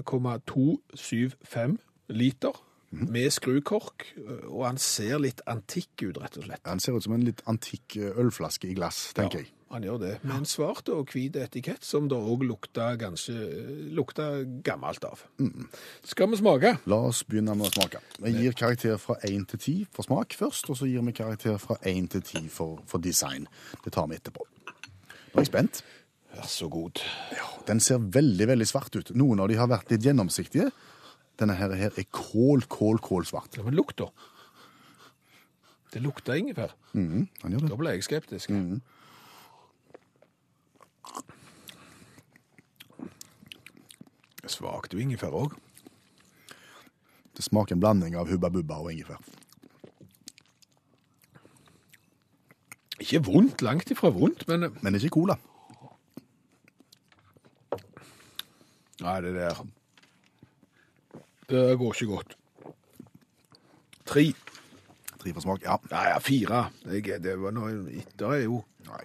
0,275 liter med skrukork, og han ser litt antikk ut, rett og slett. Han ser ut som en litt antikk eh, ølflaske i glass, tenker jeg. Han gjør det, med en svart og hvit etikett, som det òg lukta lukta gammelt av. Skal vi smake? La oss begynne med å smake. Vi gir karakter fra 1 til 10 for smak først, og så gir vi karakter fra 1 til 10 for, for design. Det tar vi etterpå. Nå er jeg spent. Vær så god. Ja, den ser veldig, veldig svart ut. Noen av de har vært litt gjennomsiktige. Denne her, her er kål, kål, kålsvart. Ja, men lukt, da. Det lukter ingefær. Mm, han gjør det. Da ble jeg skeptisk. Svakt jo ingefær òg. Det smaker en blanding av Hubba Bubba og ingefær. Ikke vondt, langt ifra vondt, men Men ikke cola. Nei, det der Det går ikke godt. Tre. Tre for smak, ja. Nei, ja, fire. Jeg, det var noe Det er jo Nei.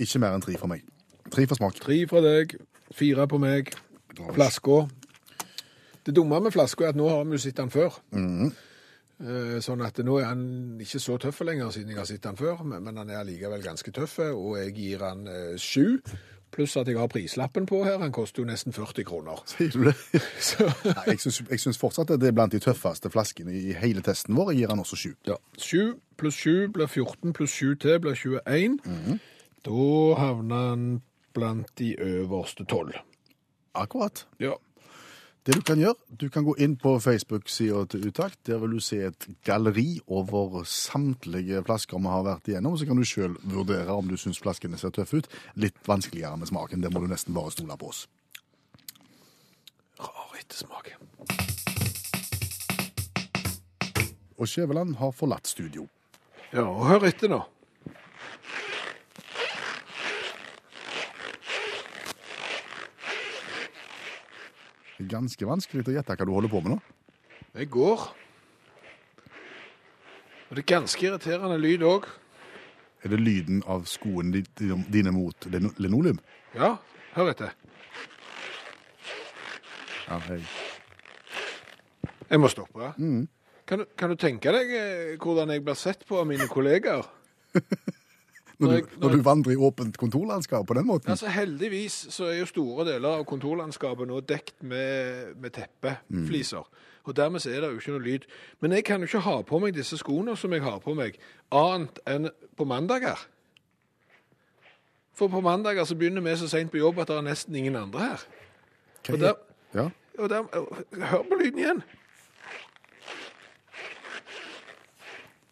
Ikke mer enn tre for meg. Tre for smak. Tre fra deg, fire på meg. Flaska. Det dumme med flaska er at nå har vi jo sett den før. Eh, Sånn at nå er han ikke så tøff lenger, siden jeg har sett den før, men men han er allikevel ganske tøff, og jeg gir han eh, sju. Pluss at jeg har prislappen på her. Han koster jo nesten 40 kroner. Sier du det? Nei, jeg syns, jeg syns fortsatt at det er blant de tøffeste flaskene i hele testen vår. Jeg gir han også 7. Ja. 7 pluss 7 blir 14, pluss 7 til blir 21. Da havner han blant de øverste 12. Akkurat. Ja. Det du kan gjøre, du kan gå inn på Facebook-sida til Utakt. Der vil du se et galleri over samtlige flasker vi har vært igjennom. Så kan du sjøl vurdere om du syns flaskene ser tøffe ut. Litt vanskeligere med smaken. Det må du nesten bare stole på oss. Rar ettersmak. Og Skjæveland har forlatt studio. Ja, og hør etter nå. Det er ganske vanskelig å gjette hva du holder på med nå. Jeg går. Og det er ganske irriterende lyd òg. Er det lyden av skoene dine mot lino- linoleum? Ja, hør etter. Ja, hei. Jeg må stoppe. Kan, du, kan du tenke deg eh, hvordan jeg blir sett på av mine kollegaer? Når, du, når du vandrer i åpent kontorlandskap på den måten? Altså Heldigvis så er jo store deler av kontorlandskapet nå dekt med, med teppefliser. Og dermed så er det jo ikke noe lyd. Men jeg kan jo ikke ha på meg disse skoene som jeg har på meg, annet enn på mandager. For på mandager så begynner vi så seint på jobb at det er nesten ingen andre her. Okay. Og er- der, Ja. og der, hør på lyden igjen.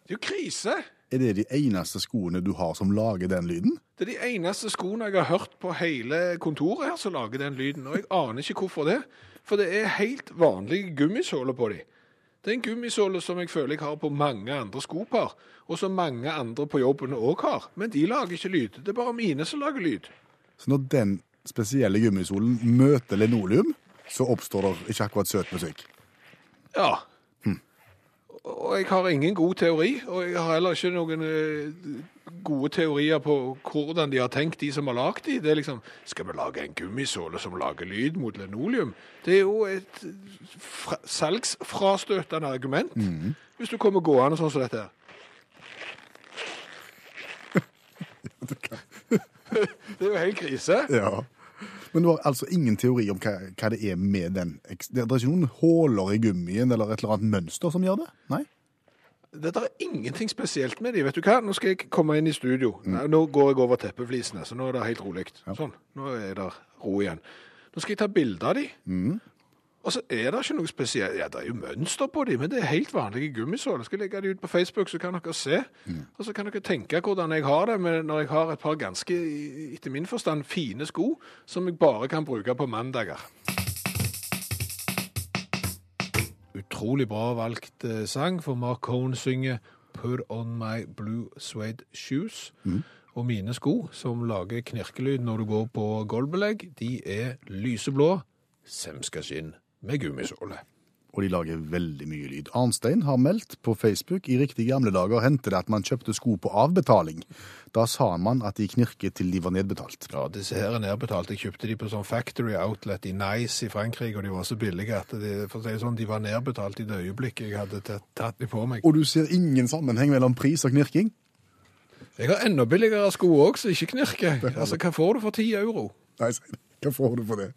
Det er jo krise. Er det de eneste skoene du har som lager den lyden? Det er de eneste skoene jeg har hørt på hele kontoret her som lager den lyden, og jeg aner ikke hvorfor det. For det er helt vanlige gummisåler på de. Det er en gummisåle som jeg føler jeg har på mange andre skopar, og som mange andre på jobben òg har. Men de lager ikke lyd. Det er bare mine som lager lyd. Så når den spesielle gummisolen møter linoleum, så oppstår det ikke akkurat søt musikk. Ja. Og jeg har ingen god teori, og jeg har heller ikke noen eh, gode teorier på hvordan de har tenkt, de som har lagd de. Det er liksom, skal vi lage en gummisåle som lager lyd mot linoleum? Det er jo et fra, salgsfrastøtende argument, hvis du kommer gående sånn som dette her. Det er jo helt krise. Ja. Men du har altså ingen teori om hva, hva det er med den Det er ikke noen huller i gummien eller et eller annet mønster som gjør det? Nei? Det er ingenting spesielt med de. Vet du hva? Nå skal jeg komme inn i studio. Nei, Nå går jeg over teppeflisene, så nå er det helt rolig. Sånn. Nå er det ro igjen. Nå skal jeg ta bilde av de. Og så er det ikke noe spesielt. Ja, det er jo mønster på de, men det er helt vanlige gummisåler. Jeg skal legge de ut på Facebook, så kan dere se. Og så kan dere tenke hvordan jeg har det når jeg har et par ganske, etter min forstand, fine sko, som jeg bare kan bruke på mandager. Utrolig bra valgt eh, sang, for Mark Cohn synger Put on my blue suede shoes. Og mine sko, som lager knirkelyd når du går på gulvbelegg, de er lyseblå, semskaskinn med gummisåle. Og de lager veldig mye lyd. Arnstein har meldt på Facebook i riktige gamle dager hendte det at man kjøpte sko på avbetaling. Da sa man at de knirket til de var nedbetalt. Ja, disse her er nedbetalt. Jeg kjøpte de på sånn factory outlet i Nice i Frankrike, og de var så billige at de, for å si sånn, de var nedbetalt i det øyeblikket jeg hadde tatt, tatt de på meg. Og du ser ingen sammenheng mellom pris og knirking? Jeg har enda billigere sko òg, som ikke knirker. Altså, hva får du for ti euro? Nei. Hva får du for det?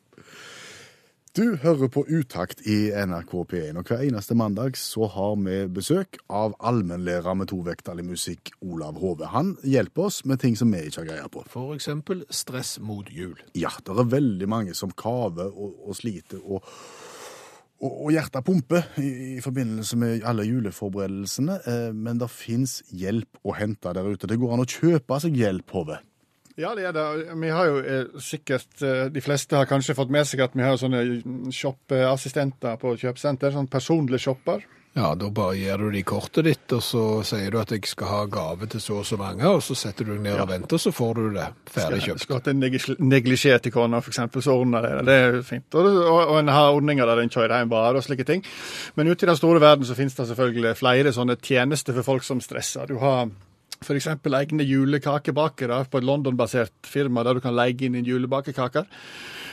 Du hører på Utakt i NRK P1, og hver eneste mandag så har vi besøk av allmennlærer med tovektig musikk, Olav Hove. Han hjelper oss med ting som vi ikke har greie på. For eksempel stress mot jul. Ja, det er veldig mange som kaver og, og sliter og, og, og hjertet pumper i, i forbindelse med alle juleforberedelsene, eh, men det fins hjelp å hente der ute. Det går an å kjøpe seg hjelp, Hove. Ja, det er det. Vi har jo eh, sikkert eh, De fleste har kanskje fått med seg at vi har sånne shoppeassistenter på kjøpesenter. Sånn personlige shopper. Ja, da bare gir du de kortet ditt, og så sier du at jeg skal ha gave til så og så mange, og så setter du deg ned og venter, så får du det ferdig kjøpt. Skulle hatt en neglisj- neglisjé til kona, f.eks., så ordner det. Det er fint. Og, og en har ordninger der en kjører hjem varer og slike ting. Men ute i den store verden så finnes det selvfølgelig flere sånne tjenester for folk som stresser. Du har f.eks. egne julekakebakere på et London-basert firma der du kan leie inn julebakekaker.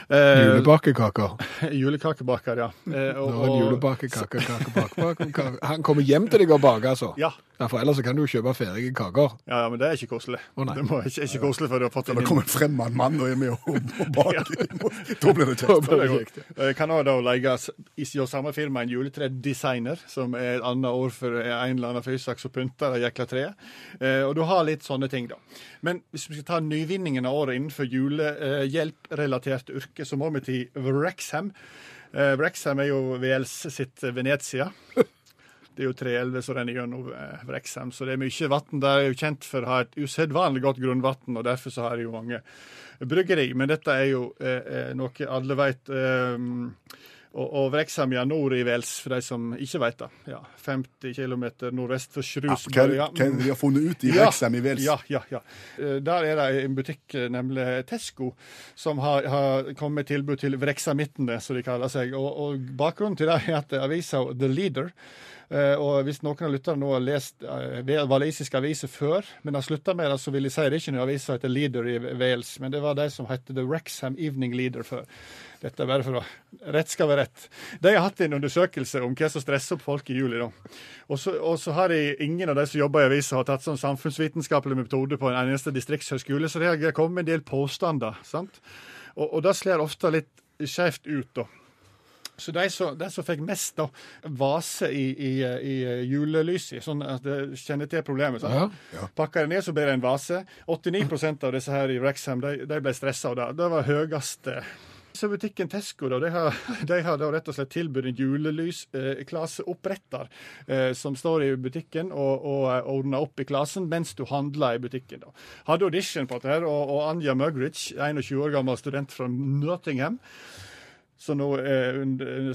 Eh, Julebakekaker. Julekakebaker, ja. Eh, og- Nå er en julebakekaker, kakebakekaker. Han kommer hjem til deg og baker, altså? Ja. For ellers kan du jo kjøpe ferdige kaker. Ja, ja, men det er ikke koselig. Å, nei. det må ikke, ikke koselig før du har fått Det den kommer en fremmed mann og er med og, og baker. Da blir det kjekt. Er. Jeg kan også da leie i samme firma en juletredesigner, som er et annet ord for en eller annen fysak som pynter det jækla treet. Eh, og du har litt sånne ting, da. Men hvis vi skal ta nyvinningen av året innenfor julehjelprelaterte yrker, så må vi til Wrexham. Eh, Wrexham er jo VLs sitt Venezia. Det er jo tre elver som renner gjennom eh, Wrexham, så det er mye vann. De er jo kjent for å ha et usedvanlig godt grunnvann, og derfor så har de jo mange bryggeri. Men dette er jo eh, eh, noe alle veit. Eh, og, og Wrexham nord i Vels, for de som ikke vet det. Ja, 50 km nordvest for Ja, hva, har hva har funnet ut i Vreksam i Vels? Ja, ja, ja. Eh, Der er det en butikk, eh, nemlig Tesco, som har, har kommet med tilbud til vreksamittene, som de kaller seg. Og, og bakgrunnen til det er at avisa The Leader og hvis noen av lytterne nå har lest eh, walisiske aviser før, men har slutta med det, så vil jeg si det er ikke noen aviser heter Leader i Wales, men det var de som het The Wrexham Evening Leader før. Dette er bare for å Rett skal være rett. De har hatt en undersøkelse om hva som stresser opp folk i juli. da. Og så, og så har de ingen av de som jobber i avisa, har tatt sånn samfunnsvitenskapelig metode på en eneste distriktshøyskole, så det har kommet en del påstander. sant? Og, og det slår ofte litt skjevt ut, da. Så de som, de som fikk mest da, vase i, i, i julelyset, sånn at de kjenner til problemet. sant? Pakker det ned, så blir det en vase. 89% av disse her i Wrexham de, de ble stressa av det. Det var høyeste. Så butikken Tesco da, de har, de har rett og slett tilbudt en julelysklaseoppretter eh, som står i butikken og, og ordner opp i klasen mens du handler i butikken. da. Hadde audition på dette, og, og Anja Mugridge, 21 år gammel student fra Nottingham, som nå eh,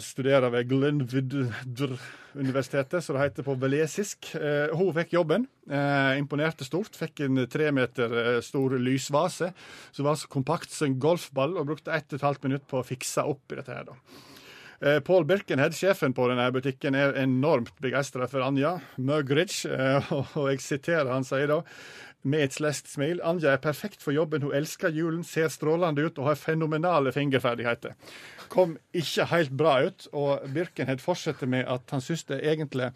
studerer ved Glenwood-universitetet, som det heter på velesisk. Eh, hun fikk jobben. Eh, imponerte stort. Fikk en tre meter eh, stor lysvase som var så kompakt som en golfball, og brukte ett og et halvt minutt på å fikse opp i dette her. da. Eh, Paul Birkenhead, sjefen på denne butikken, er enormt begeistra for Anja Mugridge, eh, og jeg siterer han sier da med et slest smil. Anja er perfekt for jobben, hun elsker julen, ser strålende ut og har fenomenale fingerferdigheter. Kom ikke helt bra ut, og Birkenhead fortsetter med at han syns det egentlig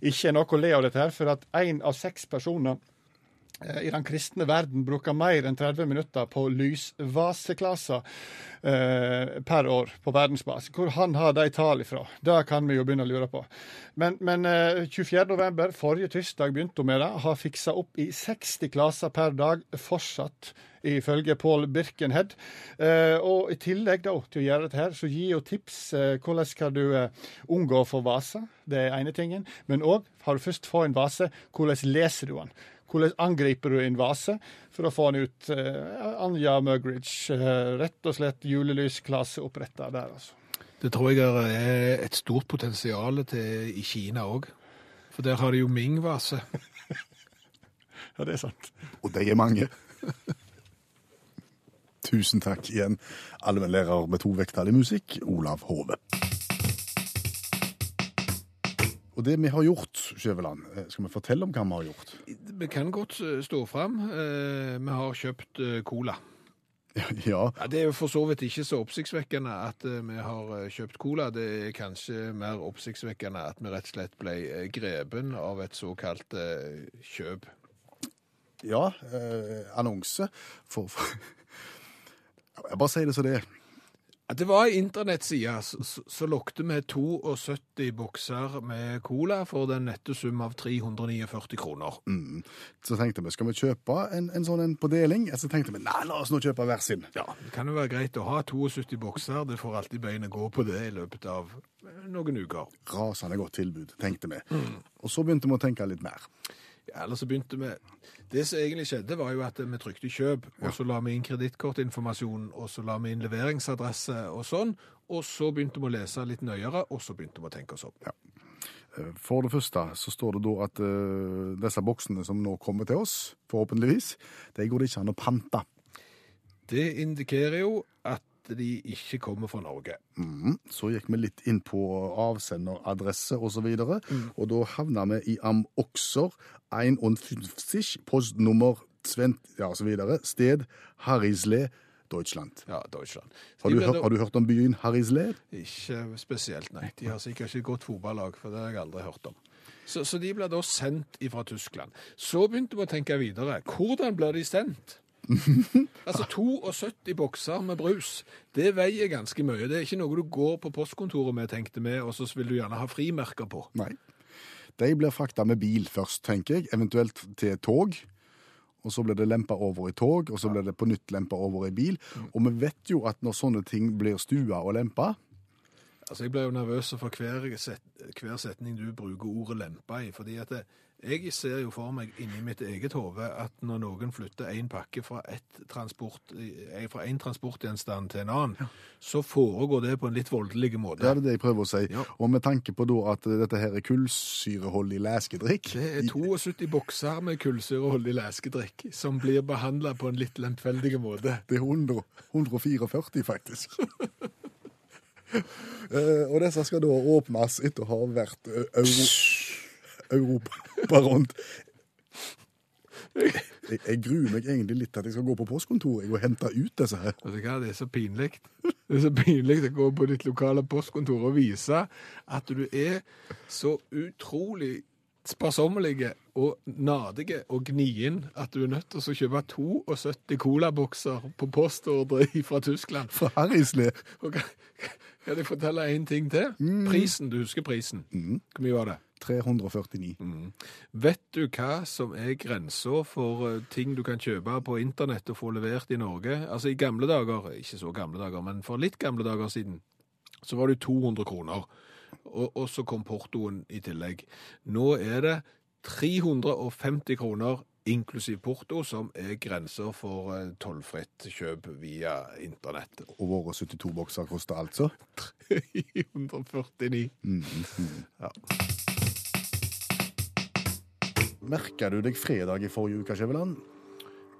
ikke er noe å le av dette her, for at én av seks personer i den kristne verden bruker mer enn 30 minutter på lysvaseklasser eh, per år på verdensbasis. Hvor han har de tallene fra, det kan vi jo begynne å lure på. Men, men eh, 24. november, forrige tirsdag, begynte hun med det. Har fiksa opp i 60 klasser per dag, fortsatt ifølge Paul Birkenhead. Eh, og i tillegg da, til å gjøre dette her, så gir hun tips eh, hvordan skal du eh, unngå å få vase. Det er ene tingen. Men òg, har du først fått en vase, hvordan leser du den? Hvordan angriper du en vase for å få den ut? Eh, Anja Mugridge, eh, rett og slett julelysklasse oppretta der, altså. Det tror jeg er et stort potensial til i Kina òg. For der har de jo Ming-vase. Ja, det er sant. Og de er mange. Tusen takk igjen, allmennlærer med to vekttall i musikk, Olav Hove. Og det vi har gjort, Skjæveland, eh, skal vi fortelle om hva vi har gjort? Vi kan godt eh, stå fram. Eh, Vi har kjøpt cola. Ja, Ja, det er jo for så vidt ikke så oppsiktsvekkende at vi har kjøpt cola. Det er kanskje mer oppsiktsvekkende at vi rett og slett ble grepen av et såkalt eh, kjøp. ja eh, annonse for, for Jeg bare sier det som det er. Det var ei internettside som lokte med 72 bokser med cola for den nette sum av 349 kroner. Mm. Så tenkte vi, skal vi kjøpe en, en sånn en på deling? Så tenkte vi, nei, la oss nå kjøpe hver sin. Ja, Det kan jo være greit å ha 72 bokser. Det får alltid beinet gå på det i løpet av noen uker. Rasende godt tilbud, tenkte vi. Og så begynte vi å tenke litt mer. Eller så begynte vi Det som egentlig skjedde, var jo at vi trykte kjøp, og så la vi inn kredittkortinformasjon, og så la vi inn leveringsadresse og sånn, og så begynte vi å lese litt nøyere, og så begynte vi å tenke oss om. Ja. For det første så står det da at uh, disse boksene som nå kommer til oss, forhåpentligvis, de går det ikke an å pante. Det indikerer jo at de ikke kommer fra Norge. Mhm. Så gikk vi litt inn på avsenderadresse og så videre, og da havna vi i Am okser 51, postnummer 20, ja, osv., sted Harisle, Deutschland. Ja, Deutschland. Har du, hørt, har du hørt om byen Harisle? Ikke spesielt, nei. De har sikkert ikke et godt fotballag, for det har jeg aldri hørt om. Så, så de ble da sendt fra Tyskland. Så begynte vi å tenke videre. Hvordan blir de sendt? altså 72 bokser med brus, det veier ganske mye. Det er ikke noe du går på postkontoret med, tenkte vi, og så vil du gjerne ha frimerker på. Nei. De blir frakta med bil først, tenker jeg, eventuelt til tog. Og så blir det lempa over i tog, og så blir det på nytt lempa over i bil. Og vi vet jo at når sånne ting blir stua og lempa, Altså, Jeg ble jo nervøs for hver, set, hver setning du bruker ordet lempa i. fordi at det, jeg ser jo for meg inni mitt eget hode at når noen flytter en pakke fra transport, eh, fra en transportgjenstand til en annen, så foregår det på en litt voldelig måte. Ja, det er det jeg prøver å si. Ja. Og med tanke på at dette her er kullsyreholdig leskedrikk Det er 72 bokser med kullsyreholdig leskedrikk som blir behandla på en litt lemfeldig måte. Det er 100, 144, faktisk. uh, og disse skal da åpnes etter å ha vært uh, Euro Europa rundt. Jeg, jeg gruer meg egentlig litt til at jeg skal gå på postkontoret og hente ut disse her. Hva, det er så pinlig. Det er så pinlig å gå på ditt lokale postkontor og vise at du er så utrolig sparsommelige og nadige og gnien at du er nødt til å kjøpe 72 colabokser på postordre fra Tyskland. Fra Harrisle. Og kan, jeg fortelle en ting til? Prisen, du husker prisen. Hvor mye var det? 349. Vet du hva som er grensa for eh, ting du kan kjøpe på internett og få levert i Norge? Altså i gamle dager, ikke så gamle dager, men for litt gamle dager siden, så var det 200 kroner. Og, og så kom portoen i tillegg. Nå er det 350 kroner inklusiv porto, som er grenser for eh, tollfritt kjøp via internett. Og våre 72 bokser koster altså 349. Ja. Merka du deg fredag i forrige uke, Skjæveland?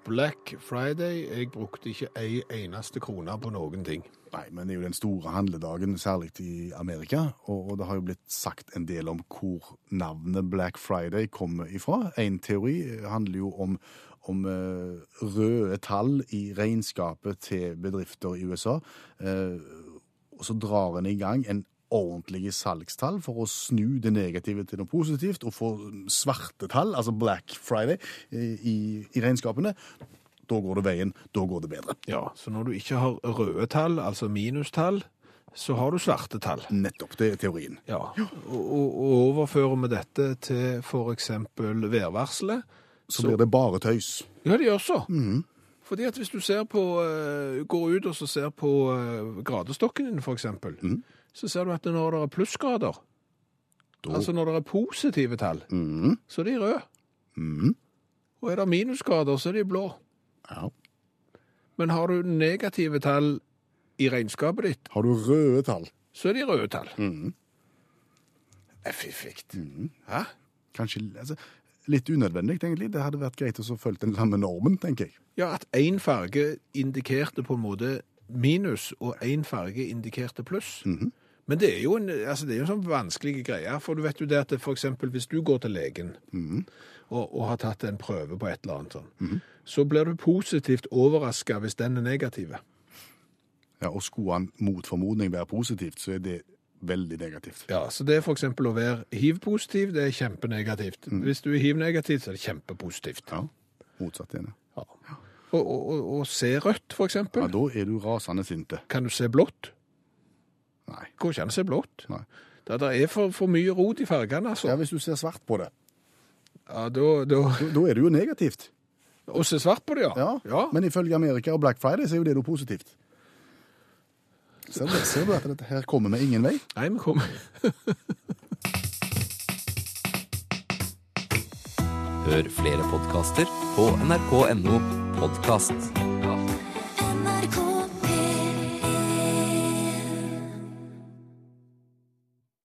Black Friday. Jeg brukte ikke ei eneste krone på noen ting. Nei, men det er jo den store handledagen, særlig i Amerika. Og, det har jo blitt sagt en del om hvor navnet Black Friday kommer ifra. En teori handler jo om, om eh, røde tall i regnskapet til bedrifter i USA. Eh, og så drar en i gang en ordentlige salgstall for å snu det negative til noe positivt, og få svarte tall, altså Black Friday, i, i regnskapene. Da går det veien, da går det bedre. Ja, Så når du ikke har røde tall, altså minustall, så har du svarte tall. Nettopp, det er teorien. Ja, og, og, overfører vi dette til f.eks. værvarselet Så blir det bare tøys. Ja, det gjør så. Fordi at hvis du ser på, eh, går ut og så ser på eh, gradestokken din, for eksempel, så ser du at når det er plussgrader, altså når det er positive tall, så er de røde. Og er det minusgrader, så er de blå. Ja. Men har du negative tall i regnskapet ditt, Har du røde tall? så er de røde tall. Mm. er Mm. Hæ? Kanskje altså, litt unødvendig, egentlig. Det hadde vært greit å følge den samme normen, tenker jeg. Ja, at én farge indikerte på en måte minus, og én farge indikerte pluss. Men det er jo en, altså det er jo en sånn vanskelig greie, for du vet jo det at for eksempel hvis du går til legen og, og har tatt en prøve på et eller annet sånn, så blir du positivt overraska hvis den er negativ. Ja, og skulle han mot formodning være positivt, så er det veldig negativt. Ja, så det er eksempel å være hiv-positiv, det er kjempenegativt. Hvis du er hiv-negativ, så er det kjempepositivt. Ja, motsatt igjen. ja. Og, og, og, se rødt, eksempel. Ja, da er du rasende sinte. Kan du se blått? Nei. Går ikke an å se blått. Nei. Det, det er for, for mye rot i fargene, altså. Ja, hvis du ser svart på det, Ja, da, da... da, da er det jo negativt. Å se svart på det, ja. Ja, men ifølge Amerika og Black Friday så er jo det noe positivt. Ser du, ser du at dette her kommer vi ingen vei? Nei, vi kommer Hør flere podkaster på nrk.no podkast.